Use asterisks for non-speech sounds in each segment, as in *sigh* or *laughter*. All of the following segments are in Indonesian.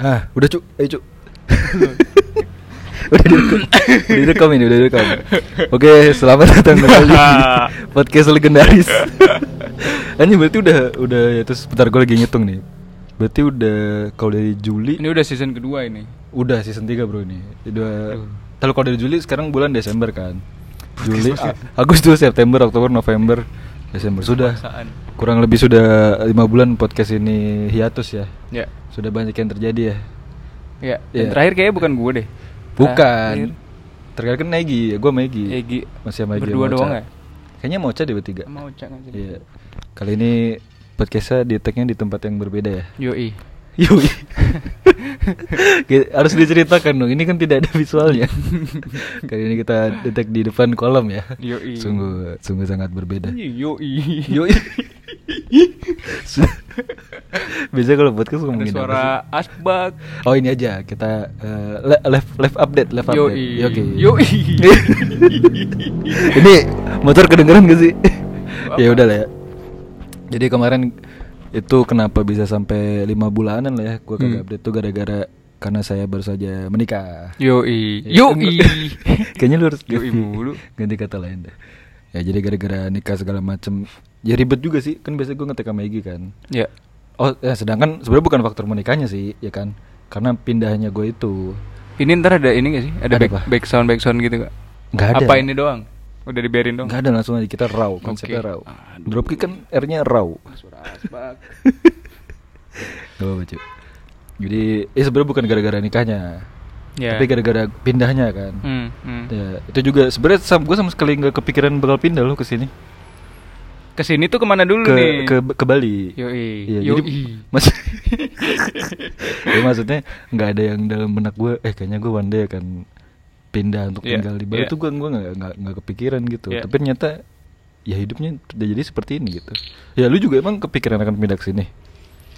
Ah, udah cuk, ayo cuk. *laughs* udah direkam, udah direkam ini, udah direkam. Oke, selamat datang kembali di *laughs* podcast legendaris. *laughs* Ini berarti udah, udah ya terus bentar gue lagi ngitung nih. Berarti udah kalau dari Juli, Ini udah season kedua ini. udah season 3 bro ini. Udah, kalau kalau dari Juli sekarang bulan Desember kan. Juli, Agustus, September, Oktober, November, Desember sudah. Kekuasaan. Kurang lebih sudah lima bulan podcast ini hiatus ya. Ya. Sudah banyak yang terjadi ya. Ya. Dan terakhir kayaknya bukan gue deh. Bukan. Terakhir, Terkadang kan Negi, ya gue Megi. Egi. Masih sama Egi Berdua doang ya? Kayaknya mau Ocha deh bertiga. Mau cak aja. Iya. Kali ini podcastnya di tagnya di tempat yang berbeda ya. Yoi. Yui. *laughs* Harus diceritakan dong. Ini kan tidak ada visualnya. Kali ini kita detek di depan kolam ya. Yoi. Sungguh sungguh sangat berbeda. Yoi. Yoi. Biasanya kalau podcast Ada ngomongin apa suara asbak. Oh ini aja kita le- live live update live update. Yoi. Ya, Oke. Yoi. *laughs* ini motor kedengeran gak sih? Ya udah lah ya. Jadi kemarin itu kenapa bisa sampai lima bulanan lah ya? Gua kagak Hmm. update tuh gara-gara karena saya baru saja menikah. Yoi. Ya, Yoi. *laughs* Kayaknya lu harus Yoi mulu. ganti kata lain deh. Ya jadi gara-gara nikah segala macem Ya ribet juga sih Kan biasa gue ngetek sama Egy kan Ya. Oh ya sedangkan sebenarnya bukan faktor menikahnya sih Ya kan Karena pindahnya gue itu Ini ntar ada ini gak sih? Ada, Ada back, apa? back sound back sound gitu gak? Nggak ada. Apa ini doang? Udah dibiarin dong. Gak ada langsung aja kita raw Konsepnya Oke. raw Aduh. Dropkick kan R-nya raw Suara asbak. Gak apa-apa Jadi eh sebenarnya bukan gara-gara nikahnya Ya. Tapi gara-gara pindahnya kan Hmm, hmm. Ya, itu juga sebenarnya sam, gue sama sekali nggak kepikiran bakal pindah loh ke sini. Ke sini tuh ke mana dulu Ke nih? ke ke Bali. Yoi. Iya, Yoi. *laughs* *laughs* jadi mas ya, maksudnya nggak ada yang dalam benak gue eh kayaknya gue one day akan pindah untuk Iya, tinggal di Bali iya. tuh gue gue nggak nggak kepikiran gitu Iya. tapi ternyata ya hidupnya udah jadi seperti ini gitu ya lu juga emang kepikiran akan pindah ke sini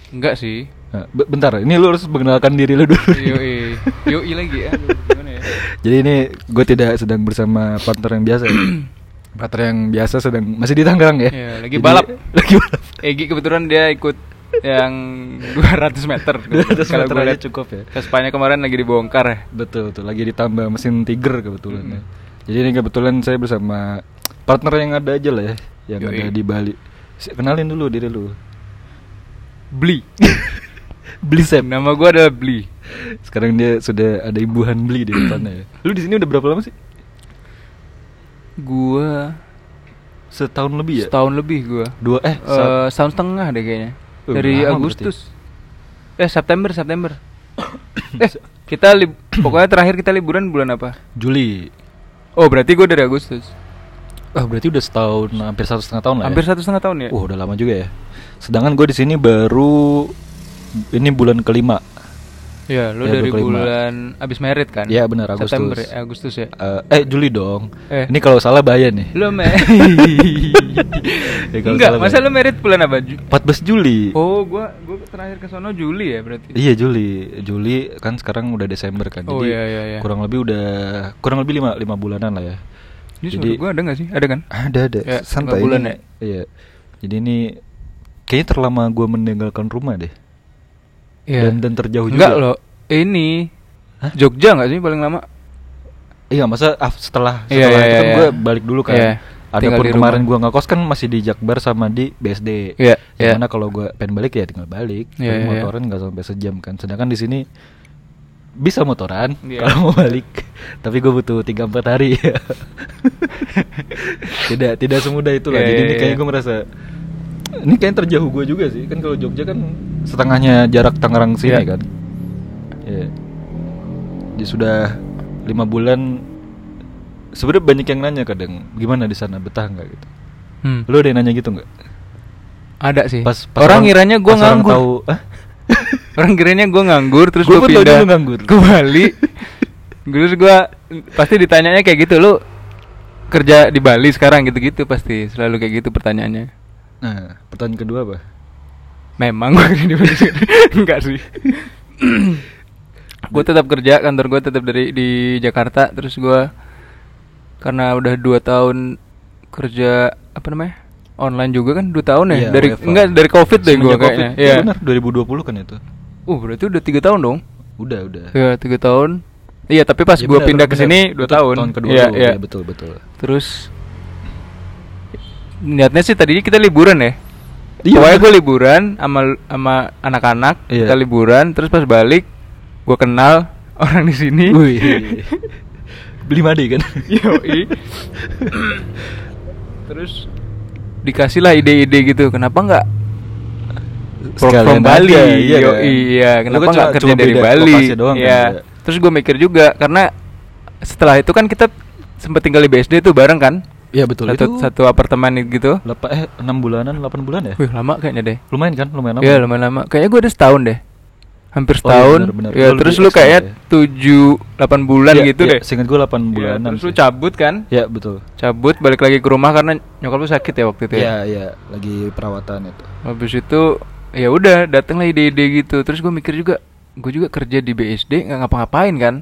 Enggak sih. nah, be- bentar ini lu harus mengenalkan diri lu dulu Yoi. Yoi lagi ya. Aduh, gimana ya? *laughs* jadi ini gue tidak sedang bersama partner yang biasa ya. *clears throat* partner yang biasa sedang masih di Tangerang ya Iya, lagi Jadi- balap. *laughs* lagi balap Egi kebetulan dia ikut yang 200 meter. *laughs* 200 Kalau meter lihat cukup ya. Vespanya kemarin lagi dibongkar ya. Betul betul lagi ditambah mesin Tiger kebetulan ya. Mm. Jadi ini kebetulan saya bersama partner yang ada aja lah ya, yang Yoi. ada di Bali. Kenalin dulu diri lu. Beli. *laughs* Beli Sam. Nama gua adalah Beli. Sekarang dia sudah ada imbuhan beli di depannya ya. *clears throat* Lu di sini udah berapa lama sih? Gua Setahun lebih ya? setahun lebih gua. Dua eh sa- setahun setengah deh kayaknya. Dari lama Agustus. Eh September September. *coughs* eh kita lib pokoknya terakhir kita liburan bulan apa? Juli. Oh berarti gua dari Agustus. Oh berarti udah setahun hampir satu setengah tahun lah. Hampir ya? satu setengah tahun ya. Wah udah lama juga ya. Sedangkan gue di sini baru ini bulan kelima. Iya, lu Ya, dari 25. bulan abis merit kan? Iya, benar, Agustus. September ya, Agustus ya. Eh, eh Juli dong. Eh. Ini kalau salah bahaya nih. Lu me *laughs* Ya, Enggak, masa lu merit bulan apa? Ju- 14 Juli. Oh, gua gua terakhir ke sono Juli ya berarti. Iya Juli, Juli kan sekarang udah Desember kan, Oh, jadi iya, iya, iya. kurang lebih udah kurang lebih lima lima bulanan lah ya. Ini suara gua ada gak sih? Ada kan? ada ada Ya, santai bulan ini. ya? Iya, jadi ini kayaknya terlama gue meninggalkan rumah deh. Dan dan terjauh Enggak juga. loh. Ini Hah? Jogja gak sih paling lama? Iya masa ah, setelah Iya, setelah iya, itu kan iya. gue balik dulu kan. Iya, tinggal Adapun di kemarin rumah. gue ngekos kan masih di Jakbar sama di BSD. Iya, Yang iya. mana kalau gue pengen balik ya tinggal balik. Iya, Tapi iya, motoran nggak sampai sejam kan. Sedangkan di sini bisa motoran Iya. kalau mau balik. *laughs* Tapi gue butuh 3-4 hari. *laughs* tidak tidak semudah itulah. Iya, Jadi iya, ini kayaknya iya. gue merasa ini kayaknya terjauh gue juga sih. Kan kalau Jogja kan setengahnya jarak Tangerang sini Iya. kan. Iya. Jadi sudah lima bulan. Sebenarnya banyak yang nanya kadang gimana di sana betah nggak gitu. Hmm. Lu ada yang nanya gitu nggak? Ada sih. Pas, pas orang, ngiranya gua pas orang nganggur. tahu? *laughs* Orang kiranya gua nganggur terus taunya pindah nganggur. ke Bali. terus gua pasti ditanyanya kayak gitu, lu kerja di Bali sekarang gitu-gitu pasti selalu kayak gitu pertanyaannya. Nah, pertanyaan kedua apa? Memang gue kerja di Bali *laughs* Enggak sih *clears throat* Gue tetap kerja Kantor gue tetap dari di Jakarta Terus gue Karena udah 2 tahun Kerja Apa namanya Online juga kan 2 tahun ya Iya, dari WFH. Enggak dari covid deh gue kayaknya Covid. Iya Ya benar, 2020 kan itu. Uh, berarti udah tiga tahun dong. Udah, udah. Ya, tiga tahun. Iya, tapi pas Ya, gua benar, pindah ke sini dua tahun. Tahun kedua Iya, lu, iya. ya, betul, betul. Terus niatnya sih tadinya kita liburan ya. Iya, Pokoknya gue liburan sama sama anak-anak, Iya. kita liburan, terus pas balik gue kenal orang di sini. *laughs* Wih. Beli made kan? *laughs* Yoi. terus dikasih lah ide-ide gitu. Kenapa nggak Sekalian from Bali? aja, iya Yoi, kan? iya. Kenapa kan nggak kerja dari Bali? doang kan, Iya. beda. Terus gue mikir juga karena setelah itu kan kita sempat tinggal di BSD tuh bareng kan? Iya betul Satu, itu. satu apartemen gitu. Lapa, eh 6 bulanan, 8 bulan ya? Wih lama kayaknya deh. Lumayan kan? Lumayan lama. Iya lumayan lama. Kayaknya gue udah setahun deh. Hampir Oh, iya, setahun. benar-benar. ya Lu terus lu kayaknya ya. tujuh delapan bulan Iya, gitu iya, deh. Seingat gue 8 Iya, bulanan. terus lu sih. cabut kan? Iya betul. Cabut balik lagi ke rumah karena nyokap lu sakit ya waktu itu ya. Iya iya lagi perawatan itu. Habis itu ya udah datanglah ide-ide gitu. Terus gue mikir juga, gue juga kerja di BSD nggak ngapa-ngapain kan,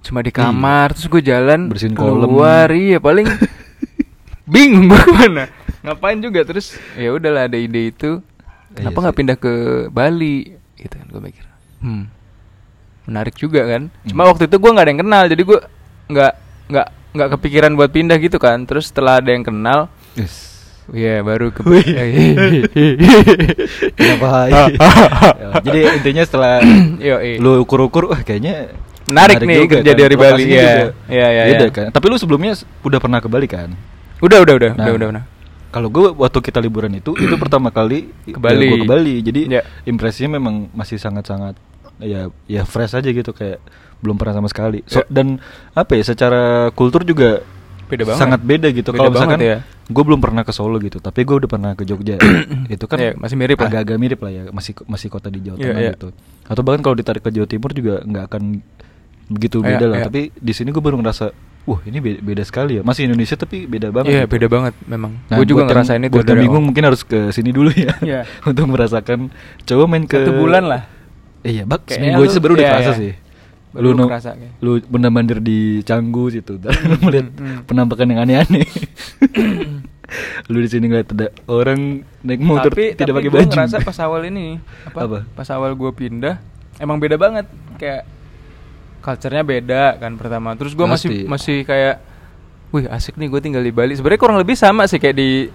cuma di Iya. kamar. Terus gue jalan Bersihin keluar, iya paling *laughs* bingung gue ke mana. Ngapain juga terus ya udahlah ada ide itu. Iya Kenapa nggak sih. pindah ke Bali? Gitu kan gue mikir. Hmm, menarik juga kan. Cuma Hmm. waktu itu gue nggak ada yang kenal, jadi gue nggak nggak nggak kepikiran buat pindah gitu kan. Terus setelah ada yang kenal, Yes. Iya baru ke. Kenapa? *laughs* Ah, *laughs* Ya, Jadi intinya setelah *clears throat* lu ukur-ukur, wah kayaknya Menarik nih juga kerja kan, dari Bali, lokasinya iya. Iya, iya, iya. kan. Tapi lu sebelumnya udah pernah ke Bali kan? Udah udah udah Nah, udah udah udah. Kalau gue waktu kita liburan itu, itu pertama kali Ke Bali. gue ke Bali. Jadi Iya. impresinya memang masih sangat-sangat ya ya fresh aja gitu kayak belum pernah sama sekali. So, Iya. Dan apa ya secara kultur juga Beda banget. sangat beda gitu. Kalau misalkan ya. gue belum pernah ke Solo gitu, tapi gue udah pernah ke Jogja. *clears throat* itu kan Iya, masih mirip lah. agak-agak mirip lah ya, masih masih kota di Jawa Iya, Tengah iya. gitu. Atau bahkan kalau ditarik ke Jawa Timur juga nggak akan begitu Iya, beda lah. iya. Tapi di sini gue baru ngerasa, wah ini beda, beda sekali ya. Masih Indonesia tapi beda banget. Iya gitu. beda banget memang. Nah, gue juga ngerasain itu dari bingung mungkin harus ke sini dulu ya. Iya. *laughs* untuk merasakan. Coba main ke Satu bulan lah. Iya, bak Kayaknya seminggu aja lu- baru udah iya, kerasa iya. sih. Baru lu kerasa kayak. lu bener mandir di Canggu situ, dan melihat mm. penampakan yang aneh-aneh. *laughs* lu di sini ngeliat ada orang naik motor tapi, tidak tapi pakai baju. ngerasa pas awal ini apa, Apa? Pas awal gue pindah emang beda banget kayak culture-nya beda kan pertama. Terus gue masih masih kayak wih asik nih gue tinggal di Bali. Sebenarnya kurang lebih sama sih kayak di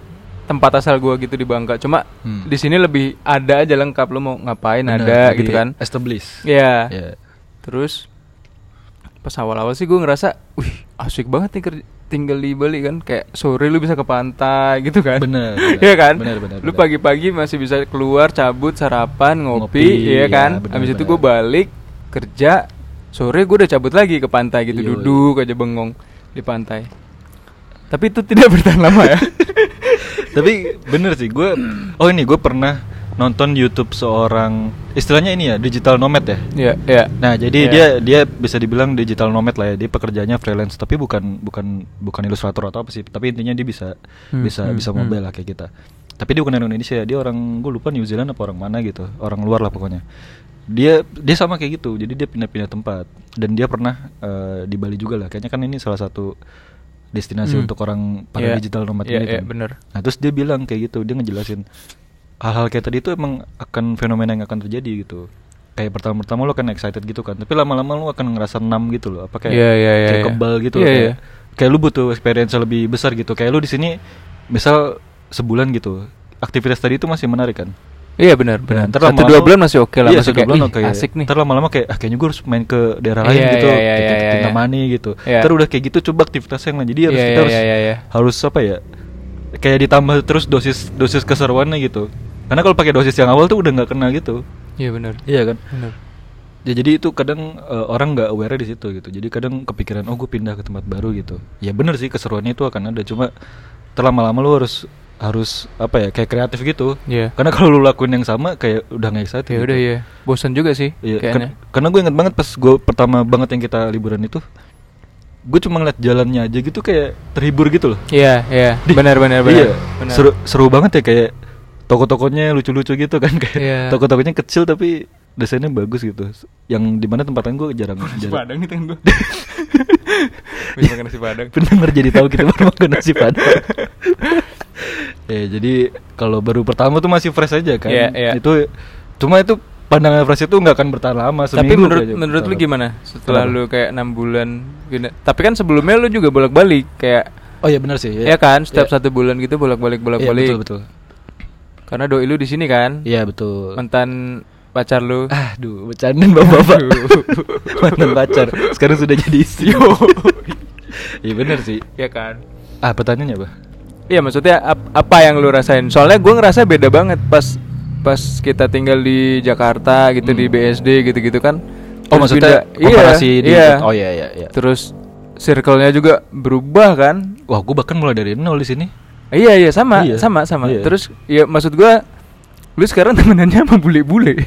tempat asal gue gitu di Bangka. Cuma Hmm. di sini lebih ada aja lengkap lu mau ngapain Bener, ada gitu kan. Established. Iya. Ya. Terus pas awal-awal sih gue ngerasa, wih asik banget nih kerja, tinggal di Bali kan. Kayak sore lu bisa ke pantai gitu kan. Bener, *laughs* bener. Iya kan? Bener, bener, Lu bener. pagi-pagi masih bisa keluar, cabut, sarapan, ngopi, Ngopi, iya ya, kan? bener, Habis itu bener. gue balik kerja, sore gue udah cabut lagi ke pantai gitu, Yoi. duduk aja bengong di pantai. Tapi itu tidak bertahan lama ya. *laughs* Tapi bener sih, gue oh ini gue pernah nonton YouTube seorang istilahnya ini ya digital nomad ya. Iya, iya. Nah, jadi Iya. dia dia bisa dibilang digital nomad lah ya. Dia pekerjaannya freelance, tapi bukan bukan bukan ilustrator atau apa sih. Tapi intinya dia bisa Hmm, bisa hmm, bisa hmm. mobile lah kayak kita. Tapi dia bukan orang Indonesia, dia orang gue lupa New Zealand apa orang mana gitu. Orang luar lah pokoknya. Dia dia sama kayak gitu. Jadi dia pindah-pindah tempat dan dia pernah eh, di Bali juga lah. Kayaknya kan ini salah satu destinasi Hmm. untuk orang para Iya, digital nomad iya, ini iya, kan. bener. Nah, terus dia bilang kayak gitu, dia ngejelasin hal-hal kayak tadi itu emang akan fenomena yang akan terjadi gitu. Kayak pertama-pertama lo kan excited gitu kan, tapi lama-lama lo akan ngerasa enam gitu loh, apa kayak Iya, iya, iya, kayak iya. kebal gitu Iya, loh, iya. kayak, kayak lu butuh experience lebih besar gitu. Kayak lu di sini misal sebulan gitu, aktivitas tadi itu masih menarik kan. Iya benar, benar. Ntar Satu dua bulan masih oke lah, Iya, masih dua kayak, bulan "Ih, oke. asik nih." Ntar lama-lama kayak ah kayaknya gue harus main ke daerah lain Iya, gitu, iya, iya, kayak iya, iya. Gitu. Iya. Ntar udah kayak gitu coba aktivitas yang lain. Jadi harus Iya, kita iya, harus iya, iya, iya. harus apa ya? Kayak ditambah terus dosis dosis keseruannya gitu. Karena kalau pakai dosis yang awal tuh udah nggak kena gitu. Iya benar. Iya kan? Benar. Ya jadi itu kadang eh, orang nggak aware di situ gitu. Jadi kadang kepikiran oh gue pindah ke tempat baru gitu. Ya bener sih keseruannya itu akan ada. Cuma terlama-lama lu harus harus apa ya kayak kreatif gitu. Iya. Karena kalau lu lakuin yang sama kayak udah nggak excited. Ya gitu. udah ya. Bosan juga sih Iya, kayaknya. karena gue inget banget pas gue pertama banget yang kita liburan itu, gue cuma ngeliat jalannya aja gitu kayak terhibur gitu loh. Iya, iya. Di- Benar benar benar. Iya, Benar. seru seru banget ya kayak toko-tokonya lucu-lucu gitu kan *laughs* kayak Iya. toko-tokonya kecil tapi desainnya bagus gitu. Yang di mana tempatan gue jarang. Nasi jarang. padang nih tangan gue. Bisa *laughs* makan nasi padang. Pendengar jadi tahu kita *laughs* baru makan nasi padang. Ya jadi kalau baru pertama tuh masih fresh aja kan. Iya, iya. Itu cuma itu pandangan fresh itu nggak akan bertahan lama Tapi menurut kayaknya menurut lu gimana setelah Kenapa? lu kayak enam bulan pindah? Tapi kan sebelumnya lu juga bolak-balik kayak oh iya benar sih ya kan setiap Iya. satu bulan gitu bolak-balik Iya, bolak-balik. betul betul Karena doi lu di sini kan. iya betul Mantan pacar lu. aduh bercandain bapak-bapak *laughs* mantan pacar sekarang sudah jadi istri iya benar sih ya kan. ah pertanyaannya apa Iya maksudnya ap- apa yang lu rasain? Soalnya gua ngerasa beda banget pas pas kita tinggal di Jakarta gitu di Hmm. BSD gitu-gitu kan. oh Terus maksudnya komparasi iya, di iya. oh iya iya iya Terus circle-nya juga berubah kan? wah gue bahkan mulai dari nol di sini Iya iya sama Iya. sama sama. Iya. Terus ya maksud gua lu sekarang *laughs* temenannya sama bule-bule.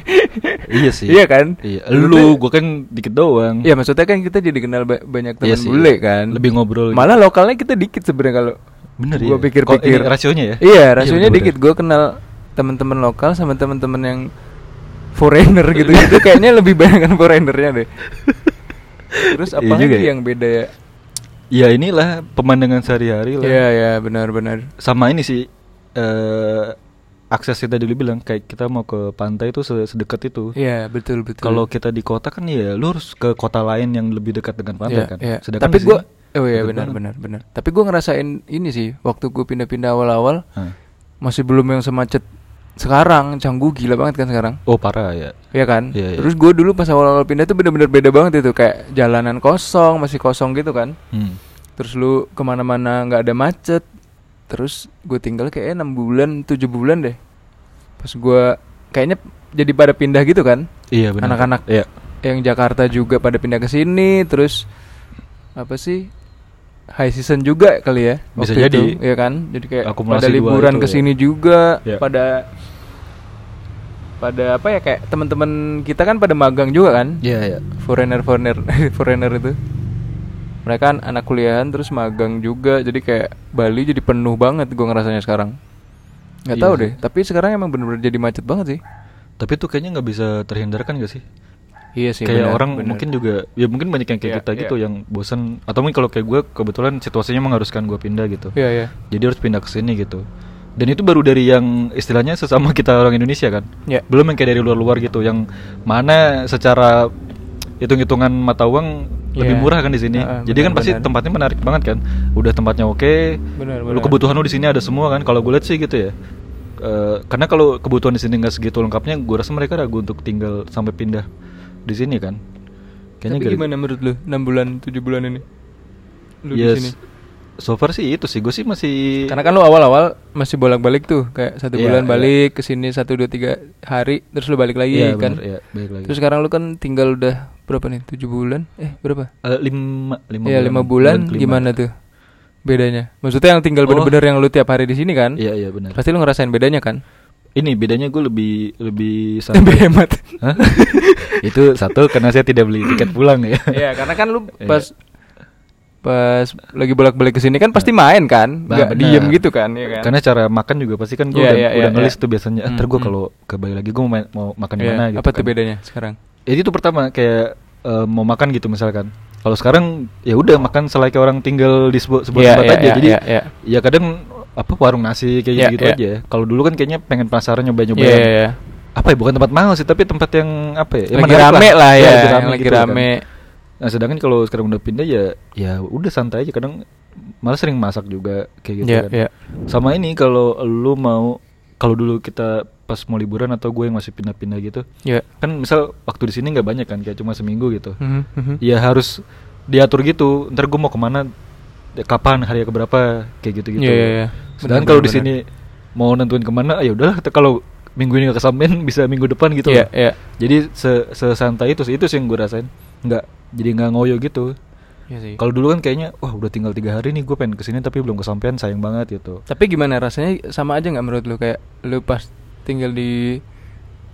iya sih Iya kan? iya lu gue kan dikit doang Iya maksudnya kan kita jadi kenal ba- banyak teman Iya sih. bule kan. Lebih ngobrol gitu. Malah lokalnya kita dikit sebenarnya kalau Bener gua ya? pikir-pikir. Kok ini rasionya ya? Iya, Iya, rasionya bener-bener. dikit. Gua kenal teman-teman lokal sama teman-teman yang foreigner gitu gitu kayaknya lebih banyak kan foreignernya deh. Terus apa Iya juga lagi ya. yang beda ya? Ya inilah pemandangan sehari-hari lah. Iya iya benar-benar. Sama ini sih eh akses kita dulu bilang kayak kita mau ke pantai itu se- sedekat itu. Iya betul betul. Kalau kita di kota kan ya lu harus ke kota lain yang lebih dekat dengan pantai Iya, kan. iya. Sedangkan Tapi gua sini oh iya deket benar banget. benar benar. Tapi gua ngerasain ini sih waktu gua pindah-pindah awal-awal Hah. masih belum yang semacet sekarang canggu gila banget kan sekarang Oh parah ya. Iya kan Iya, iya. terus gue dulu pas awal-awal pindah tuh bener-bener beda banget itu kayak jalanan kosong masih kosong gitu kan Hmm. terus lu ke mana-mana nggak ada macet terus gue tinggal kayak enam bulan tujuh bulan deh pas gue kayaknya jadi pada pindah gitu kan Iya benar. Anak-anak. Iya. yang Jakarta juga pada pindah ke sini terus apa sih high season juga kali ya Bisa jadi. itu, ya kan jadi kayak Akumulasi pada liburan ke ya. sini juga Ya. pada pada apa ya kayak teman-teman kita kan pada magang juga kan Iya iya. foreigner foreigner *laughs* foreigner itu mereka kan anak kuliahan terus magang juga jadi kayak Bali jadi penuh banget gua ngerasanya sekarang nggak Iya tahu sih. deh tapi sekarang emang bener-bener jadi macet banget sih Tapi itu kayaknya nggak bisa terhindarkan gak sih? Iya sih kayak benar, orang benar. mungkin juga ya mungkin banyak yang kayak Iya, kita iya. gitu yang bosan atau mungkin kalau kayak gue kebetulan situasinya mengharuskan gue pindah gitu iya iya jadi harus pindah ke sini gitu dan itu baru dari yang istilahnya sesama *laughs* kita orang Indonesia kan Iya. belum yang kayak dari luar-luar gitu yang mana secara hitung-hitungan mata uang lebih Iya. murah kan di sini Heeh, jadi kan pasti benar-benar. tempatnya menarik banget kan udah tempatnya oke Benar, lu benar. kebutuhan lu di sini ada semua kan kalau gue lihat sih gitu ya Eh, karena kalau kebutuhan di sini nggak segitu lengkapnya gue rasa mereka ragu untuk tinggal sampai pindah di sini kan Tapi gara- gimana menurut lu 6 bulan 7 bulan ini? Lu Yes. di sini. So far sih itu sih gue sih masih Karena kan lu awal-awal masih bolak-balik tuh kayak satu Iya, bulan iya. balik ke sini satu dua tiga hari terus lu balik lagi Iya, kan. bener, iya, balik lagi. Terus sekarang lu kan tinggal udah berapa nih? 7 bulan? Eh, berapa? Eh, lima lima Iya, 5 bulan, kelima. gimana tuh? Bedanya. Maksudnya yang tinggal Oh. bener-bener yang lu tiap hari di sini kan? Iya iya benar. Pasti lu ngerasain bedanya kan? Ini bedanya gue lebih lebih Lebih hemat. Hah? *laughs* itu satu karena saya tidak beli tiket pulang ya. Iya, karena kan lu *laughs* Iya. pas pas lagi bolak-balik ke sini kan pasti main kan? Bah, Nggak diem gitu kan, ya kan? Karena cara makan juga pasti kan gue Iya, udah, iya, udah iya, ngelis iya. tuh biasanya. Hmm, Ntar gue kalau ke Bali lagi gue mau, main- mau makan di Iya, mana gitu. Apa tuh kan. bedanya sekarang? Jadi itu pertama kayak eh, mau makan gitu misalkan. Kalau sekarang ya udah makan selayaknya orang tinggal di sebuah, sebuah Iya, tempat iya, aja. iya, Jadi iya, iya. ya kadang apa warung nasi kayak Iya, gitu iya. aja. Kalau dulu kan kayaknya pengen penasaran nyoba-nyoba Iya, yang- iya, iya. apa ya bukan tempat mahal sih tapi tempat yang apa ya, yang lagi rame lah, ya, lagi yang lagi gitu kan. rame. Nah sedangkan kalau sekarang udah pindah ya ya udah santai aja kadang malah sering masak juga kayak gitu Iya, kan. iya. Sama ini kalau lu mau kalau dulu kita pas mau liburan atau gue yang masih pindah-pindah gitu Iya. kan misal waktu di sini nggak banyak kan kayak cuma seminggu gitu Mhm, mhm. ya harus diatur gitu ntar gue mau ke mana ya, kapan? Hari ke berapa? Kayak gitu gitu Iya, iya, iya. sedangkan kalau di sini mau nentuin ke mana ya udahlah kalau minggu ini gak kesampean *laughs* bisa minggu depan gitu Iya, loh. iya. jadi se sesantai itu sih itu sih yang gue rasain. Nggak jadi nggak ngoyo gitu. Iya sih. kalau dulu kan kayaknya wah udah tinggal tiga hari nih gue pengen ke sini tapi belum kesampean sayang banget gitu. Tapi gimana rasanya? Sama aja nggak menurut lu? Kayak lu pas tinggal di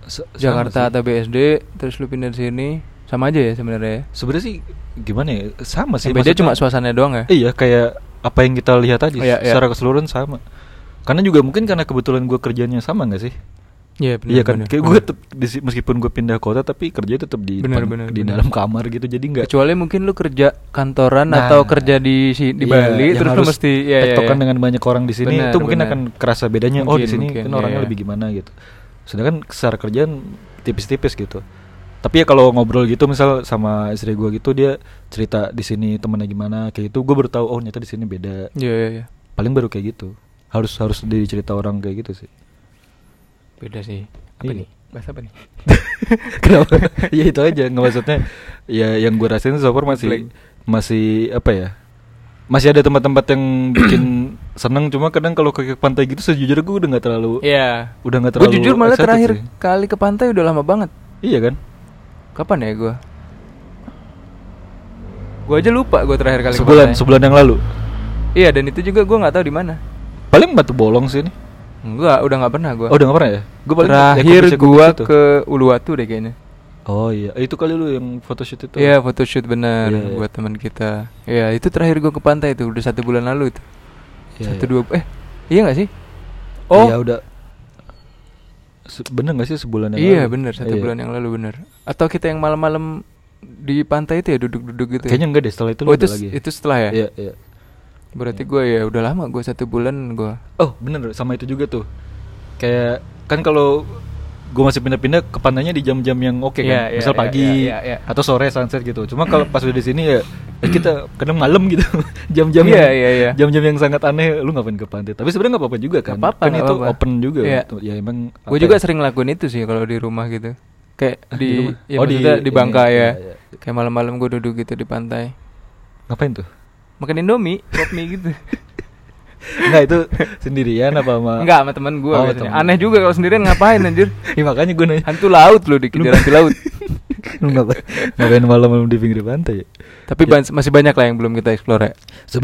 Se- sama Jakarta atau BSD terus lu pindah di sini sama aja ya sebenarnya ya? sebenarnya sih gimana ya sama sih Yang beda maksudnya- cuma suasananya doang ya? Iya kayak apa yang kita lihat tadi Iya, iya. secara keseluruhan sama. Karena juga mungkin karena kebetulan gue kerjanya sama nggak sih? Iya benar. iya kan. Kayak benar. gue tetap di- meskipun gue pindah kota tapi kerja tetap di Benar, depan- benar, di benar. dalam kamar gitu. Jadi nggak. Kecuali mungkin lu kerja kantoran Nah, atau kerja di si- di Iya, Bali yang terus lu mesti ya, ya, ya. dengan banyak orang di sini Benar, itu mungkin benar. akan kerasa bedanya. oh di Mungkin, sini mungkin, kan orangnya iya. lebih gimana gitu. Sedangkan secara kerjaan tipis-tipis gitu tapi ya kalau ngobrol gitu misal sama istri gue gitu dia cerita di sini temennya gimana kayak gitu gue baru tahu oh ternyata di sini beda Iya iya iya. paling baru kayak gitu harus harus dicerita orang kayak gitu sih Beda sih. Apa Iya. nih? Bahasa apa nih? *laughs* kenapa ya itu aja nggak maksudnya ya yang gue rasain so far masih Black. masih apa ya masih ada tempat-tempat yang bikin *clears throat* seneng cuma kadang kalau ke pantai gitu sejujurnya gue udah nggak terlalu Iya. udah nggak Gue terlalu jujur malah terakhir sih. kali ke pantai udah lama banget. iya kan Kapan ya gue? Gue aja lupa gue terakhir kali sebulan pantai. sebulan yang lalu Iya dan itu juga gue nggak tahu di mana. paling batu bolong sih ini Enggak, udah nggak pernah gue. oh udah nggak pernah ya gue Terakhir gua ke Uluwatu deh kayaknya. oh iya itu kali lu yang photoshoot itu Iya photoshoot bener Iya, iya. buat teman kita. Iya itu terakhir gua ke pantai itu udah satu bulan lalu itu. Iya, satu iya. dua eh iya nggak sih? Oh iya udah bener gak sih sebulan yang iya lalu? bener satu Iya. bulan yang lalu bener. Atau kita yang malam-malam di pantai itu ya duduk-duduk gitu. ya? kayaknya enggak deh setelah itu oh itu lagi itu setelah ya? iya iya Berarti gua ya udah lama gua satu bulan gua. Oh bener sama itu juga tuh Kayak kan kalau gue masih pindah-pindah ke pantainya di jam-jam yang oke Iya, kan iya, Misal iya, pagi iya, iya, iya. atau sore sunset gitu Cuma kalau pas udah di sini ya eh, kita kadang malam gitu *laughs* Jam-jam Iya, yang, iya, iya. Jam-jam yang sangat aneh lu ngapain ke pantai Tapi sebenarnya nggak apa-apa juga kan Nggak apa-apa, Kan itu apa-apa. open juga Iya. Tuh, Ya emang Gue apa juga ya? sering lakuin itu sih kalau di rumah gitu. Kayak Ah, di di, ya Oh, di di, ini, Bangka iya, ya. iya. Kayak malam-malam gue duduk gitu di pantai. Ngapain tuh? Makan Indomie, pop mie gitu. *laughs* Enggak itu sendirian apa sama Enggak sama temen gue Oh, temen. Aneh juga kalau sendirian ngapain anjir? *laughs* Ya, makanya gue nanya Hantu laut loh dikejar hantu laut. *laughs* Lu ngapain, ngapain malam-malam di pinggir pantai ya? Tapi Ya. masih banyak lah yang belum kita explore ya.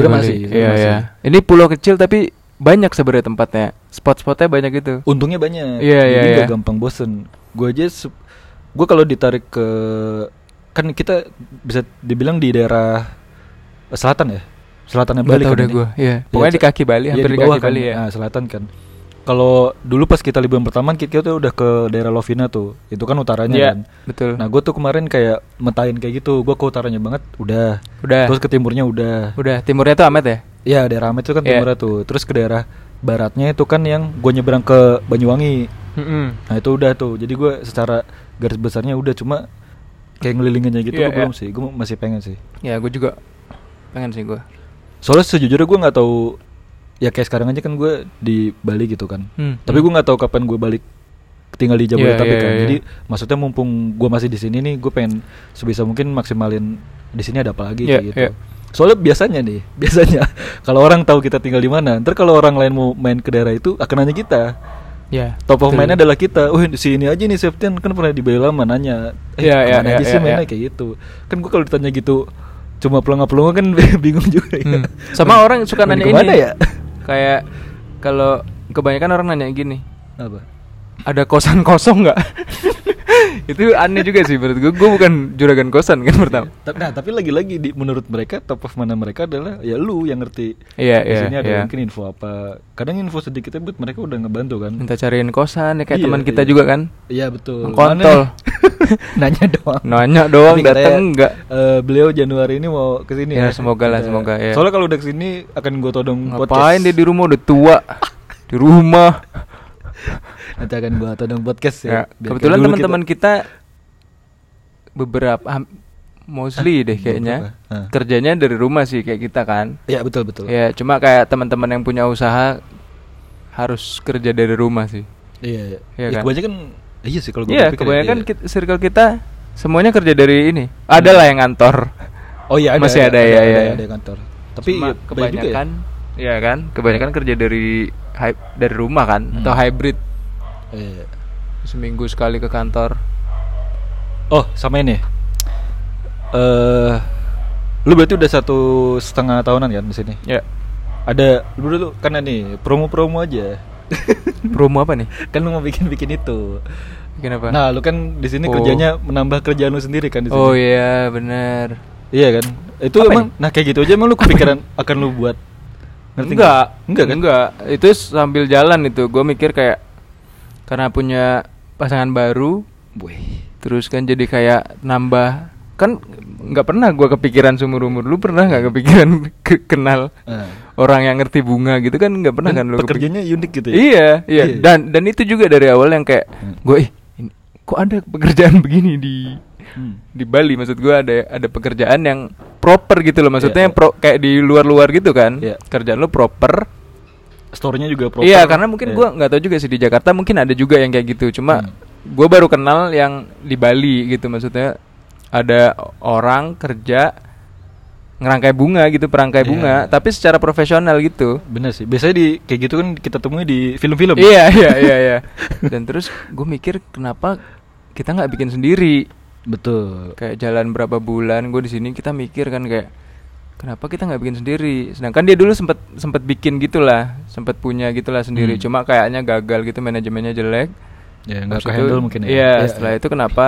Bali. masih, Iya, iya. Ini pulau kecil tapi banyak sebenarnya tempatnya. Spot-spotnya banyak gitu. Untungnya banyak. Iya, Jadi iya, nggak iya. gampang bosen. Gue aja gue kalau ditarik ke kan kita bisa dibilang di daerah selatan ya. Selatannya Bali kan ini. gue. Iya. Iya, Pokoknya di kaki Bali, iya, hampir di, bawah kaki kan. Bali ya. Nah, selatan kan. Kalau dulu pas kita liburan pertama kita tuh udah ke daerah Lovina tuh. Itu kan utaranya Iya, kan. betul. Nah, gue tuh kemarin kayak metain kayak gitu. Gue ke utaranya banget, udah. Udah. Terus ke timurnya udah. Udah, timurnya tuh Amet ya? Iya, daerah Amet itu kan Iya. timurnya tuh. Terus ke daerah baratnya itu kan yang gue nyebrang ke Banyuwangi. Nah itu udah tuh. Jadi gue secara garis besarnya udah cuma kayak ngelilinginnya gitu Iya, gua iya. belum sih. Gue masih pengen sih. Ya, gue juga pengen sih gue. Soalnya sejujurnya gue nggak tahu. Ya kayak sekarang aja kan gue di Bali gitu kan. Hmm. Tapi gue nggak tahu kapan gue balik tinggal di Jabodetabek Iya, iya, kan. iya. Jadi maksudnya mumpung gue masih di sini nih, gue pengen sebisa mungkin maksimalin di sini ada apa lagi kayak gitu. iya. Soalnya biasanya nih, *laughs* biasanya kalau orang tahu kita tinggal di mana, ntar kalau orang lain mau main ke daerah itu akan nanya kita. Ya. Top of mind adalah kita. Oh, si ini aja nih Septian kan pernah di Bali lama nanya. Eh, Iya, iya, iya, aja sih iya, mainnya iya. kayak gitu. Kan gua kalau ditanya gitu cuma pelongo-pelongo kan *laughs* bingung juga ya. Hmm. Sama orang suka nanya ini. ya? Kayak kalau kebanyakan orang nanya gini, Apa? Ada kosan kosong nggak? *laughs* itu aneh juga sih menurut gue. Gue bukan juragan kosan kan pertama. Ta- Nah, tapi lagi-lagi di menurut mereka top of mana mereka adalah ya lu yang ngerti. Iya, Di iya, sini ada iya. mungkin info apa. Kadang info sedikitnya buat mereka udah ngebantu kan. Minta cariin kosan ya kayak Iya, teman kita iya. juga kan. Iya betul. Kontol. Mana? *laughs* Nanya doang. Nanya doang, Tapi katanya, dateng enggak. eh, beliau Januari ini mau ke sini Ya, semoga lah, Ada- semoga, ya. Soalnya kalau udah ke sini akan gue todong Ngapain dia di rumah udah tua? *laughs* di rumah. Nanti akan gue todong podcast ya. Ya, kebetulan kayak dulu teman-teman kita, beberapa ham- mostly Hah? deh kayaknya Beberapa? Hah. kerjanya dari rumah sih kayak kita kan. Ya betul betul. Ya, cuma kayak teman-teman yang punya usaha harus kerja dari rumah sih. Iya. Iya. Iya Ya, kan? kebanyakan iya sih kalau gue Iya, kebanyakan kit- circle kita semuanya kerja dari ini. Ada lah yang kantor. Oh iya ada, masih ada, ya, ya. ada, ada kantor. Tapi Cuma ya, kebanyakan ya kan, kebanyakan kerja dari dari rumah kan Hmm. atau hybrid ya. Iya. seminggu sekali ke kantor. Oh sama ini. Eh, lu berarti udah satu setengah tahunan kan di sini? Ya. Ada lu dulu karena nih promo-promo aja. *laughs* Promo apa nih? kan lu mau bikin-bikin itu. Kenapa? Nah, lu kan di sini Oh. kerjanya menambah kerjaan lu sendiri kan di sini. oh iya, benar. Iya kan? Itu Apa emang ini? nah kayak gitu aja emang lu kepikiran akan lu buat ngerti enggak, Enggak kan? Enggak. Itu sambil jalan itu. Gue mikir kayak karena punya pasangan baru, Wih. terus kan jadi kayak nambah kan nggak pernah gua kepikiran seumur umur lu pernah nggak kepikiran *laughs* ke- kenal Nah. orang yang ngerti bunga gitu kan nggak pernah Dan kan lu pekerjaannya unik gitu ya? iya, iya Iya. dan dan itu juga dari awal yang kayak Hmm. gue ih ini kok ada pekerjaan *laughs* begini di Hmm. di Bali maksud gua ada ada pekerjaan yang proper gitu loh maksudnya Iya, yang pro, kayak di luar-luar gitu kan Iya. kerjaan lo proper Story-nya juga proper. iya karena mungkin Iya. gua nggak tahu juga sih di Jakarta mungkin ada juga yang kayak gitu cuma Hmm. gua baru kenal yang di Bali gitu maksudnya ada orang kerja ngerangkai bunga gitu perangkai Iya. bunga tapi secara profesional gitu Bener sih. Biasanya di kayak gitu kan kita temui di film-film. iya iya iya iya dan terus gue mikir kenapa kita nggak bikin sendiri Betul. kayak jalan berapa bulan gue di sini kita mikir kan kayak kenapa kita nggak bikin sendiri sedangkan dia dulu sempet sempet bikin gitulah sempet punya gitulah sendiri Hmm. cuma kayaknya gagal gitu manajemennya jelek Ya nggak Habis ke itu- handle mungkin ya. iya Ya, setelah ya. itu kenapa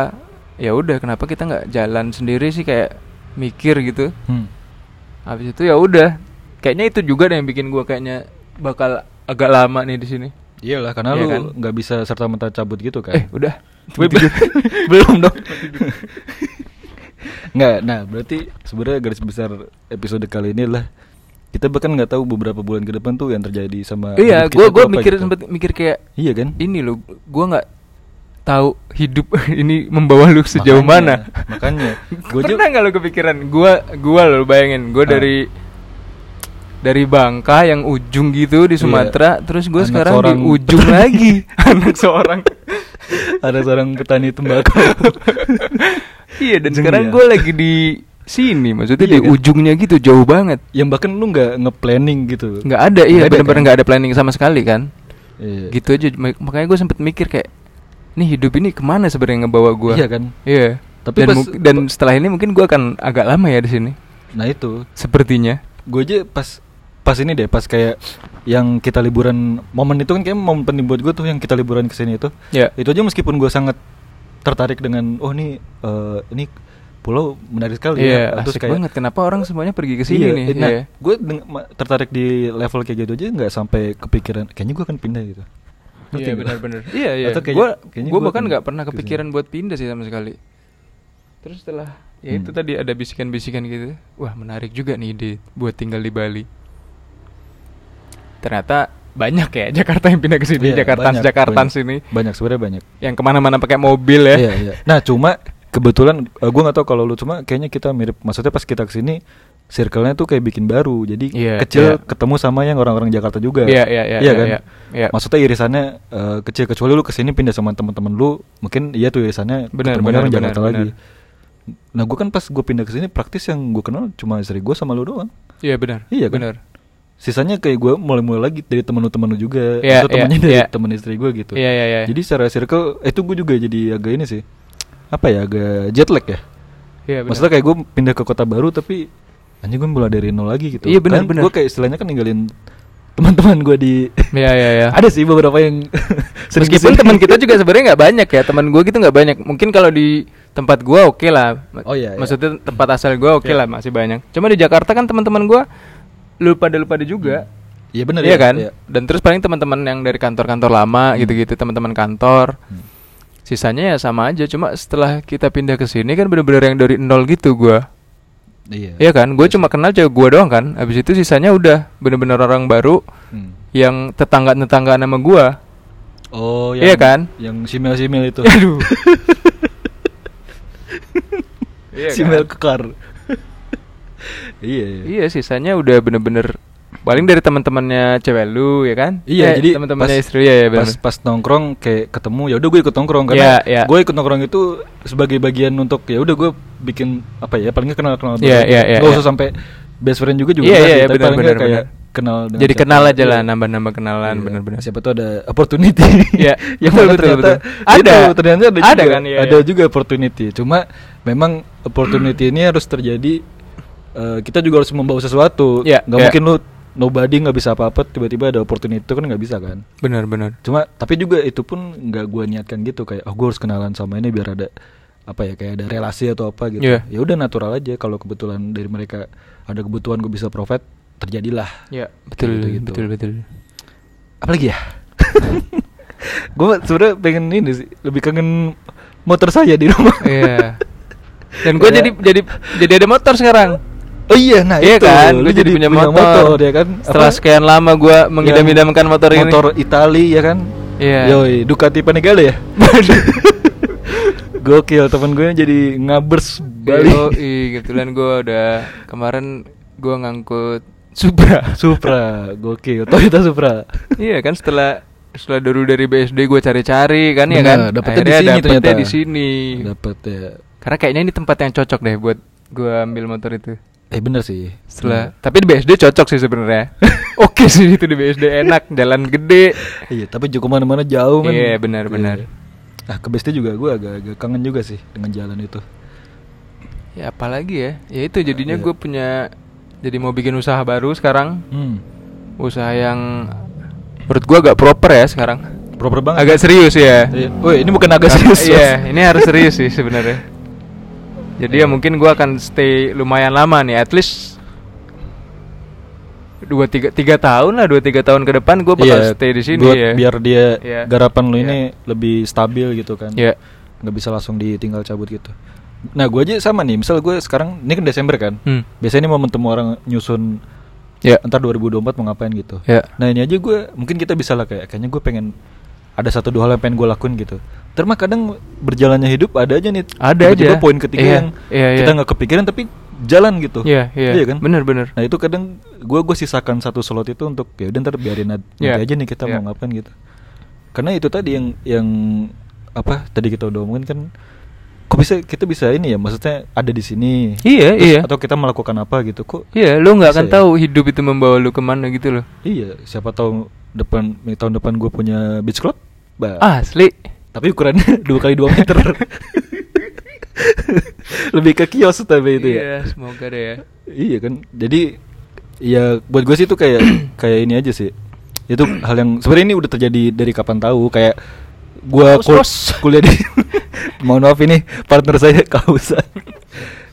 ya udah kenapa kita nggak jalan sendiri sih kayak mikir gitu Hmm. habis itu ya udah kayaknya itu juga deh yang bikin gue kayaknya bakal agak lama nih di sini Iyalah karena Iya lu kan? nggak bisa serta merta cabut gitu kan. eh udah *laughs* *laughs* belum dong. *laughs* Nggak, nah berarti sebenarnya garis besar episode kali ini adalah kita bahkan nggak tahu beberapa bulan ke depan tuh yang terjadi sama iya gue gue mikir gitu. sempet mikir kayak Iya kan? ini loh gue nggak tahu hidup *laughs* ini membawa lu sejauh Makanya, mana makanya. *laughs* Gua pernah nggak lo kepikiran gue gue lo bayangin gue Ah. dari dari Bangka yang ujung gitu di Iya. Sumatera terus gue sekarang di ujung *laughs* lagi anak seorang ada seorang petani tembakau. iya dan Ujung sekarang ya. gue lagi di sini maksudnya Iya di kan? ujungnya gitu jauh banget yang bahkan lu nggak nge-planning gitu. nggak ada iya benar-benar kan? nggak ada planning sama sekali kan Iya. gitu aja Mak- makanya gue sempet mikir kayak nih hidup ini ke mana sebenarnya ngebawa gue Iya kan? Iya. Tapi dan, pas- dan setelah ini mungkin gua akan agak lama ya di sini. Nah itu, Sepertinya. gue aja pas pas ini deh, pas kayak yang kita liburan momen itu kan kayak momen penting buat gue tuh yang kita liburan ke sini itu. Ya. Itu aja meskipun gue sangat tertarik dengan oh nih eh, ini pulau menarik sekali Iya, ya. asik banget. Kenapa orang semuanya pergi ke sini Iya, nih? Nah, Iya. gue tertarik di level kayak gitu aja nggak sampai kepikiran kayaknya gue akan pindah gitu. Iya benar-benar. *laughs* Iya iya. Atau kayaknya- Gua kayaknya gua gua bahkan nggak pernah kepikiran buat pindah sih sama sekali. Terus setelah ya itu Hmm. tadi ada bisikan-bisikan gitu. Wah, menarik juga nih ide buat tinggal di Bali. Ternyata banyak ya Jakarta yang pindah ke sini, Iya, Jakarta banyak, Jakarta banyak. sini Banyak sebenarnya banyak. yang ke mana-mana pakai mobil ya. Iya, iya. Nah, cuma *laughs* kebetulan uh, gue nggak tahu kalau lu cuma kayaknya kita mirip. Maksudnya pas kita ke sini circle-nya tuh kayak bikin baru. Jadi Iya, kecil iya. ketemu sama yang orang-orang Jakarta juga. Iya, iya, iya, iya, kan? iya, iya. Maksudnya irisannya uh, kecil kecuali lu ke sini pindah sama teman-teman lu, mungkin iya tuh irisannya Benar, ketemunya benar, orang Jakarta benar, lagi. Nah, gue kan pas gue pindah ke sini praktis yang gue kenal cuma istri gue sama lu doang. Iya benar. Iya kan? Benar. Sisanya kayak gue mulai-mulai lagi dari temen lu juga, Iya, atau temennya iya, dari iya. temen istri gue gitu. Iya, iya, iya. Jadi secara circle itu gue juga jadi agak ini sih. Apa ya agak jet lag ya? Iya, benar. Maksudnya kayak gue pindah ke kota baru tapi anjing gue mulai dari nol lagi gitu. Iya, benar, Kan benar. Gue kayak istilahnya kan ninggalin teman-teman gue di. Iya, iya, iya. *laughs* Ada sih beberapa yang. *laughs* Meskipun teman kita juga sebenarnya nggak banyak ya, teman gue gitu nggak banyak. Mungkin kalau di tempat gue oke lah. Ma- Oh, iya, iya. Maksudnya tempat asal gue oke Iya. lah masih banyak. Cuma di Jakarta kan teman-teman gue lupa ada lupa ada juga. Iya benar iya ya, kan? iya. Dan terus paling teman-teman yang dari kantor-kantor lama Hmm. gitu-gitu, teman-teman kantor. Hmm. Sisanya ya sama aja. Cuma setelah kita pindah ke sini kan bener-bener yang dari nol gitu gue. Iya. Iya kan? Gue cuma kenal cewek gue doang kan. Habis itu sisanya udah bener-bener orang baru Hmm. yang tetangga-tetangga nama gue. Oh, Iya kan? Yang simil-simil itu. *laughs* Aduh. Iya kan? kekar. iya, iya. Iya, sisanya udah bener-bener paling dari teman-temannya cewek lu ya kan? Iya, Eh, jadi teman-temannya istri ya, ya pas bener. pas nongkrong kayak ketemu ya udah gue ikut nongkrong karena Iya, iya. gue ikut nongkrong itu sebagai bagian untuk ya udah gue bikin apa ya paling nggak kenal kenal Iya, iya, iya, nggak iya. usah sampai best friend juga juga iya, sih, iya, tapi benar, paling kayak kenal dengan Jadi siapa. kenal aja lah, nambah-nambah kenalan, Iya, bener-bener. siapa tuh ada opportunity Iya, *laughs* yang betul, betul, ternyata betul. Ada. itu ternyata ada, Ada juga kan, iya, ada iya. juga opportunity cuma memang opportunity ini harus terjadi eh, kita juga harus membawa sesuatu Iya, nggak iya. mungkin lu nobody nggak bisa apa-apa tiba-tiba ada opportunity itu kan nggak bisa kan Benar-benar. cuma tapi juga itu pun nggak gue niatkan gitu kayak oh gue harus kenalan sama ini biar ada apa ya kayak ada relasi atau apa gitu Iya. ya udah natural aja kalau kebetulan dari mereka ada kebutuhan gue bisa profit terjadilah Iya, betul, Gitu-gitu. betul, betul. apalagi ya *laughs* gue sebenarnya pengen ini sih lebih kangen motor saya di rumah Iya. Dan gue Ya. jadi jadi jadi ada motor sekarang. Oh iya nah iya itu kan, lu gue jadi punya motor. ya kan Setelah Apa? sekian lama gue mengidam-idamkan motor ini. motor Itali ya kan Iya. Yoi, Ducati Panigale ya *laughs* Gokil temen gue jadi ngabers Bali. Oh, kebetulan gue udah kemarin gue ngangkut Supra. *laughs* Supra, gokil. Toyota Supra. iya kan setelah setelah dulu dari BSD gue cari-cari kan ya kan. Bener, dapetnya di sini dapetnya ternyata. di sini. Dapat ya. Karena kayaknya ini tempat yang cocok deh buat gue ambil motor itu. Eh bener sih. Setelah tapi di BSD cocok sih sebenarnya. *laughs* Oke sih itu di BSD enak, jalan gede. Iya, tapi juga ke mana-mana jauh kan. Iya, benar, benar. Nah, ke BSD juga gue agak-agak kangen juga sih dengan jalan itu. Ya apalagi ya. Ya itu jadinya Iya. gue punya jadi mau bikin usaha baru sekarang. Hmm. Usaha yang menurut gue agak proper ya sekarang. Proper banget. Agak serius ya. Iya. Woi, ini bukan agak serius. Iya, ini harus serius sih sebenarnya. *laughs* Jadi ya mungkin gua akan stay lumayan lama nih, at least dua tiga tiga tahun lah, dua tiga tahun ke depan gua bakal Iya, stay di sini buat ya. biar dia Iya. garapan lu Iya. ini lebih stabil gitu kan. Iya. Nggak bisa langsung ditinggal cabut gitu. Nah, gue aja sama nih. Misal gue sekarang ini kan Desember kan. Hmm. Biasanya ini momentum orang nyusun Ya. entar 2024 mau ngapain gitu. Ya. Nah, ini aja gue mungkin kita bisa lah kayak kayaknya gue pengen ada satu dua hal yang pengen gue lakuin gitu. Terus mah kadang berjalannya hidup ada aja nih. Ada tiba-tiba aja. poin ketiga Iya, yang iya, kita iya. nggak kepikiran tapi jalan gitu. Iya, iya. kan? Bener-bener. Nah itu kadang gue gue sisakan satu slot itu untuk ya udah ntar biarin ad- nanti Iya, aja nih kita iya. mau ngapain gitu. Karena itu tadi yang yang apa tadi kita udah omongin kan kok bisa kita bisa ini ya maksudnya ada di sini. Iya, Terus iya. Atau kita melakukan apa gitu kok? Iya, lu nggak akan ya? tahu hidup itu membawa lu ke mana gitu loh. Iya, siapa tahu depan tahun depan gue punya beach club. Bah, Asli. tapi ukurannya *laughs* dua kali dua meter. Lebih ke kios tapi itu ya. Iya, semoga deh ya. Iya kan, jadi ya buat gue sih itu kayak *clears throat* kayak ini aja sih. Itu hal yang sebenarnya ini udah terjadi dari kapan tahu kayak gua Kaus, kul- kaus. *laughs* kuliah di Mohon maaf ini partner saya *laughs* kausan.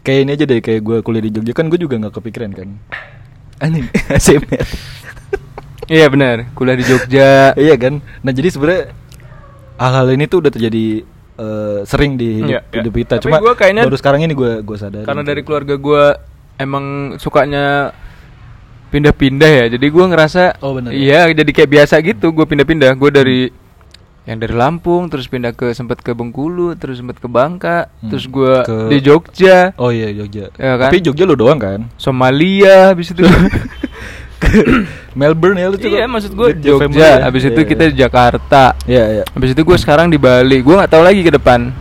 kayak ini aja deh kayak gua kuliah di Jogja kan gue juga nggak kepikiran kan. Anjing, *laughs* ASMR. Iya benar, kuliah di Jogja. iya kan. Nah, jadi sebenarnya hal-hal ini tuh udah terjadi eh, sering di hidup, Iya, iya. hidup kita. Tapi Cuma gua kayaknya- baru sekarang ini gua gua sadar. karena dari keluarga gua emang sukanya pindah-pindah ya jadi gua ngerasa Oh, bener. iya jadi kayak biasa gitu gua pindah-pindah gua dari yang dari Lampung terus pindah ke sempat ke Bengkulu terus sempat ke Bangka Hmm. terus gua Ke- di Jogja Oh iya Jogja. Ya kan? Tapi Jogja lu doang kan? Somalia habis itu *laughs* Melbourne ya lu iya maksud gua Jogja ya? habis itu Iya, kita iya. di Jakarta Iya iya. habis itu gua sekarang di Bali gua nggak tahu lagi ke depan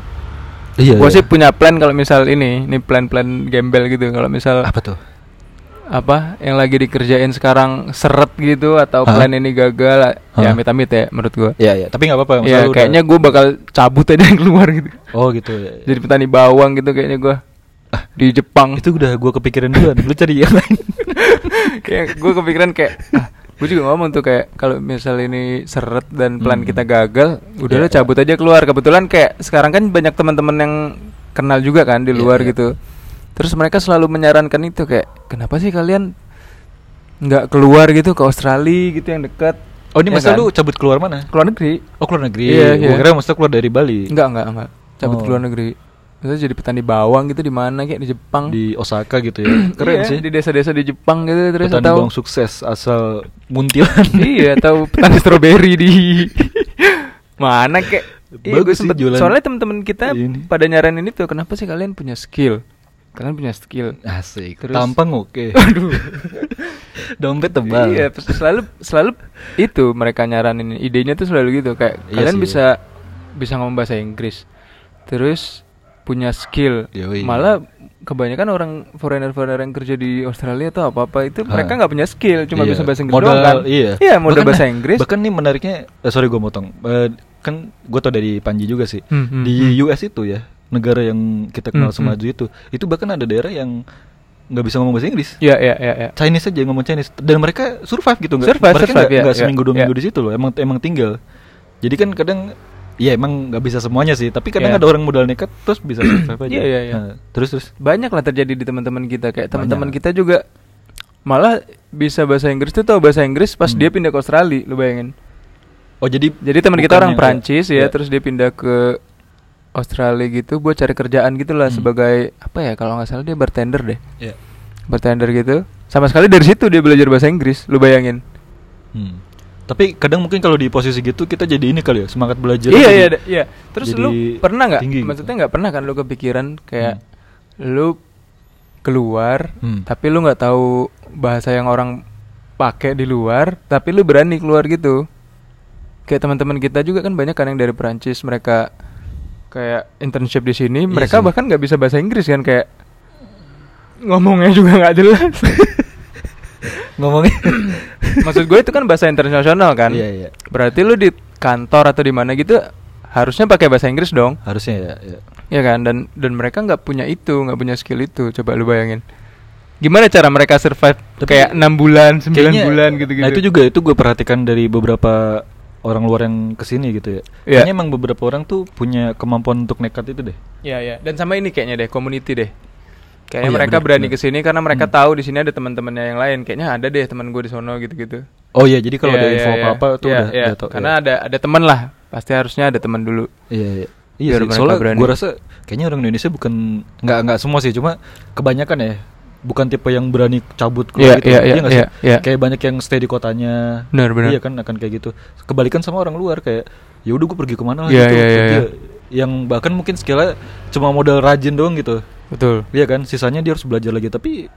Iya. gua iya. sih punya plan kalau misal ini ini plan-plan gembel gitu kalau misal apa tuh? Apa yang lagi dikerjain sekarang seret gitu atau Hah? plan ini gagal ya Hah? amit-amit ya menurut gua Iya iya. Tapi nggak apa-apa. ya udah- kayaknya gua bakal cabut aja yang keluar gitu Oh gitu ya. jadi petani bawang gitu kayaknya gua Ah, di Jepang itu udah gua kepikiran duluan. Lu cari yang lain. *laughs* kayak gua kepikiran kayak ah, gua juga ngomong tuh kayak kalau misal ini seret dan plan Hmm. kita gagal udah Iya, lah cabut aja keluar kebetulan kayak sekarang kan banyak teman-teman yang kenal juga kan di Iya, luar iya. gitu terus mereka selalu menyarankan itu kayak kenapa sih kalian nggak keluar gitu ke Australia gitu yang dekat Oh ini Ya masa kan? lu cabut keluar mana? keluar negeri Oh keluar negeri. Iya, Gua iya. kira masa keluar dari Bali. enggak enggak enggak cabut Oh. keluar negeri Terus jadi petani bawang gitu di mana kayak di Jepang Di Osaka gitu ya. *clears throat* Keren Iya, sih. di desa-desa di Jepang gitu terus Petani atau bawang sukses asal muntilan. *laughs* iya atau petani stroberi di *laughs* mana kayak Iya, Bagus gue sih jualan soalnya temen-temen kita ini. pada nyaranin itu kenapa sih kalian punya skill kalian punya skill Asik. Terus- Tampang oke. *laughs* Aduh. Dompet tebal. Iya, terus selalu selalu itu mereka nyaranin idenya tuh selalu gitu kayak Iya kalian sih. bisa bisa ngomong bahasa Inggris. Terus punya skill. Yoi. Malah kebanyakan orang foreigner-foreigner yang kerja di Australia atau apa-apa itu Ha. mereka nggak punya skill, cuma Iya. bisa bahasa Inggris modal, doang kan. Iya. Iya, modal Bahkan- bahasa Inggris. Bahkan nih menariknya, eh, sorry gue motong. Eh, kan gue tau dari Panji juga sih. Hmm, hmm, di hmm. US itu ya, negara yang kita kenal Hmm, semaju hmm. itu, itu bahkan ada daerah yang nggak bisa ngomong bahasa Inggris. Iya, iya, iya, iya. Chinese aja ngomong Chinese dan mereka survive gitu nggak? Survive, mereka survive, nggak ya, nggak ya, seminggu dua ya. minggu di situ loh, emang emang tinggal. Jadi kan kadang ya emang nggak bisa semuanya sih, tapi kadang Ya. ada orang modal nekat terus bisa survive aja. Iya, iya, iya. Nah, terus terus. Banyak lah terjadi di teman-teman kita kayak teman-teman kita juga malah bisa bahasa Inggris tuh tahu bahasa Inggris pas Hmm. dia pindah ke Australia, lu bayangin. Oh jadi Jadi teman kita orang Prancis kayak- ya, terus dia pindah ke Australia gitu buat cari kerjaan gitu lah Hmm. sebagai apa ya kalau nggak salah dia bartender deh. Iya. Bartender gitu. Sama sekali dari situ dia belajar bahasa Inggris, lu bayangin. Hmm. Tapi kadang mungkin kalau di posisi gitu kita jadi ini kali ya semangat belajar. iya iya iya terus lu pernah nggak gitu. maksudnya nggak pernah kan lu kepikiran kayak lu keluar Hmm. tapi lu nggak tahu bahasa yang orang pakai di luar tapi lu berani keluar gitu kayak teman-teman kita juga kan banyak kan yang dari Perancis mereka kayak internship di sini Iya mereka sih. bahkan nggak bisa bahasa Inggris kan kayak ngomongnya juga nggak jelas *laughs* ngomongnya. *coughs* maksud gue itu kan bahasa internasional kan Iya iya. berarti lu di kantor atau di mana gitu harusnya pakai bahasa Inggris dong Harusnya ya. ya. ya kan dan dan mereka nggak punya itu nggak punya skill itu coba lu bayangin gimana cara mereka survive Tapi kayak enam bulan sembilan Kayaknya- bulan gitu gitu Nah itu juga itu gue perhatikan dari beberapa orang luar yang ke sini gitu ya. Iya. Kayaknya emang beberapa orang tuh punya kemampuan untuk nekat itu deh. ya ya dan sama ini kayaknya deh community deh kayaknya Oh iya, mereka bener, berani bener. ke sini karena mereka Hmm. tahu di sini ada teman-temannya yang lain kayaknya ada deh teman gue di sono gitu gitu Oh iya, jadi kalau ada info apa-apa tuh udah, ya, udah tau. karena iya. ada ada teman lah pasti harusnya ada teman dulu Iya iya. Iya sih, mereka soalnya gue rasa kayaknya orang Indonesia bukan nggak nggak semua sih, cuma kebanyakan ya bukan tipe yang berani cabut keluar Iya, gitu. iya, Iya iya, sih? iya, iya. Kayak banyak yang stay di kotanya. Benar, benar. Iya kan akan kayak gitu. Kebalikan sama orang luar kayak ya udah gue pergi ke mana lah Iya, gitu. iya, iya, pergi iya. Yang bahkan mungkin skillnya cuma modal rajin doang gitu. betul Iya kan, sisanya dia harus belajar lagi tapi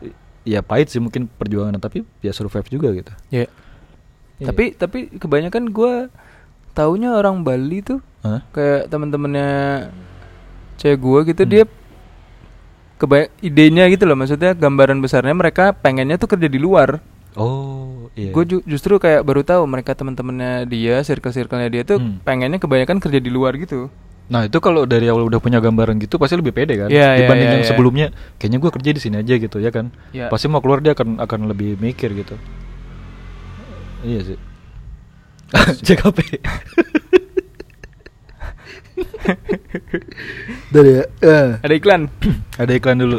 ya pahit sih mungkin perjuangan tapi ya survive juga gitu. ya Iya. tapi tapi kebanyakan gue taunya orang Bali tuh Hah? kayak teman-temannya cewek gua gitu Hmm. dia kebanyak idenya gitu loh. Maksudnya gambaran besarnya mereka pengennya tuh kerja di luar. Oh, iya. gue justru kayak baru tahu mereka teman-temannya dia circle-circle-nya dia tuh Hmm. pengennya kebanyakan kerja di luar gitu. Nah itu kalau dari awal udah punya gambaran gitu pasti lebih pede kan? Iya, iya, dibanding iya, yang iya. sebelumnya kayaknya gue kerja di sini aja gitu ya kan? Iya. pasti mau keluar dia akan akan lebih mikir gitu. Iya sih. *laughs* CKP *laughs* dari ya eh, ada iklan? *clears throat* Ada iklan dulu.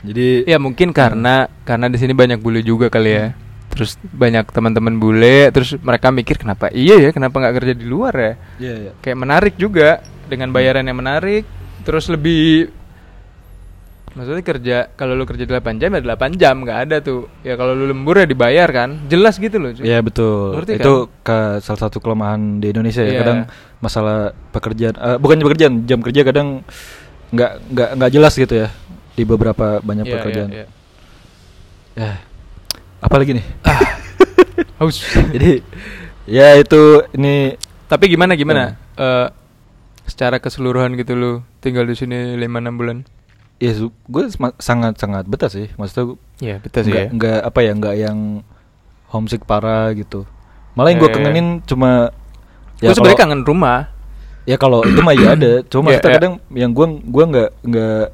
Jadi ya mungkin karena karena di sini banyak bule juga kali ya. Terus banyak teman-teman bule terus mereka mikir kenapa iya ya? Kenapa nggak kerja di luar ya? Iya iya. Kayak menarik juga dengan bayaran yang menarik terus lebih maksudnya kerja kalau lu kerja 8 jam ya 8 jam nggak ada tuh. Ya kalau lu lembur ya dibayar kan. Jelas gitu loh. Iya betul. Ngerti itu ke salah satu kelemahan di Indonesia ya. Iya. Kadang masalah pekerjaan, eh, bukan pekerjaan, jam kerja kadang nggak nggak nggak jelas gitu ya di beberapa banyak Iya, pekerjaan. iya, iya. Ya, apa lagi nih? haus *laughs* Jadi ya itu ini tapi gimana gimana Iya. Eh, secara keseluruhan gitu lu tinggal di sini 5 6 bulan ya gue sangat sangat betah sih. Maksudnya ya betul sih nggak ya apa ya nggak yang homesick parah gitu. Malah yang gue Eh. kangenin cuma gue ya sebenarnya kalau- kangen rumah Ya kalau *clears throat* itu mah ya ada, cuma Iya, maksudnya iya. kadang yang gua gua nggak nggak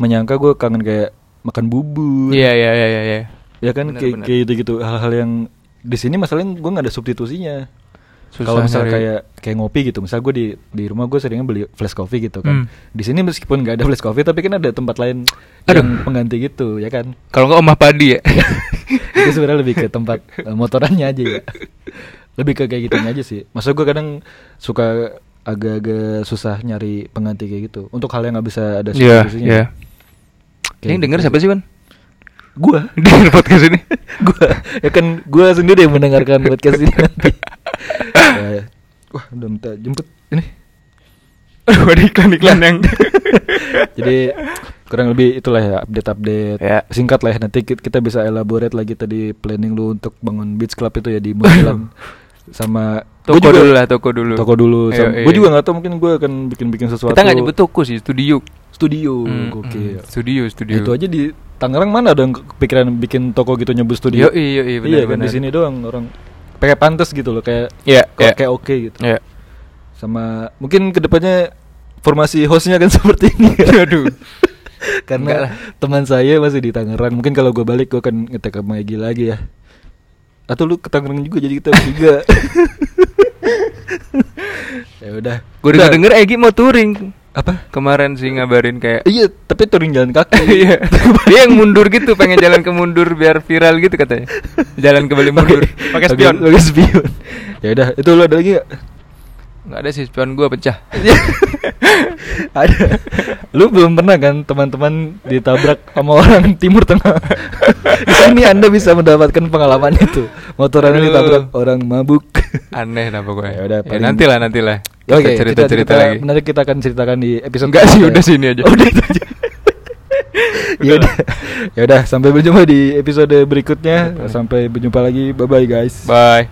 menyangka gua kangen kayak makan bubur. iya iya iya iya iya. Ya kan Bener, kayak bener. kayak gitu hal-hal yang di sini masalahnya gua nggak ada substitusinya. Kalau nyari. kayak kayak ngopi gitu, misal gue di di rumah gue seringnya beli flash coffee gitu kan. Hmm. Di sini meskipun nggak ada flash coffee tapi kan ada tempat lain Aduh. yang pengganti gitu, ya kan? kalau nggak omah padi ya *laughs* itu sebenarnya lebih ke tempat eh, motorannya aja ya *laughs* lebih ke kayak gitunya aja sih. Maksud gue kadang suka agak-agak susah nyari pengganti kayak gitu. Untuk hal yang nggak bisa ada Iya, substitusinya iya. Kayak Yang denger gitu siapa sih, Wan? gue *laughs* Denger podcast ini. *laughs* gue ya kan gue sendiri yang mendengarkan podcast ini nanti. *laughs* Ya, wah udah minta jemput. Ini. Aduh, ada iklan-iklan yang jadi kurang lebih itulah ya update-update. Ya. singkat lah ya nanti ki- kita bisa elaborate lagi tadi planning lu untuk bangun beach club itu ya di Mulan sama gua toko juga- dulu lah, toko dulu. toko dulu iya, gue juga iya. nggak tahu mungkin gue akan bikin-bikin sesuatu Kita nggak nyebut toko sih, studio. studio Hmm, oke hmm, Studio, studio. itu aja di Tangerang mana ada yang kepikiran bikin toko gitu nyebut studio Yo, iya, iya, benar, iya kan di sini doang orang kayak pantas gitu loh kayak kayak, iya. kayak oke gitu Iya. sama mungkin ke depannya formasi hostnya kan *laughs* seperti ini Aduh. *laughs* Karena teman saya masih di Tangerang mungkin kalau gue balik gue akan ngetek sama Egi lagi ya atau lu ke Tangerang juga jadi kita juga *laughs* ya udah Gue denger denger Egi mau touring. Apa? Kemarin sih ngabarin kayak iya tapi touring jalan kaki. *laughs* Iya. Dia yang mundur gitu, pengen jalan ke mundur biar viral gitu katanya. Jalan ke Bali mundur, pakai spion. pakai spion. Ya udah itu lu ada lagi gak nggak ada sih spion gue pecah *laughs* ada lu belum pernah kan teman-teman ditabrak sama orang timur tengah *laughs* di sini anda bisa mendapatkan pengalaman itu motor anda ditabrak orang mabuk aneh nah pokoknya Ya udah, ya, paling- nanti lah nanti lah kita Oke, cerita kita, cerita kita- lagi Nanti kita akan ceritakan di episode Enggak sih, berikutnya. udah sini aja. *laughs* Udah itu aja. ya udah. Ya udah, sampai berjumpa di episode berikutnya. Sampai berjumpa lagi. Bye bye guys. bye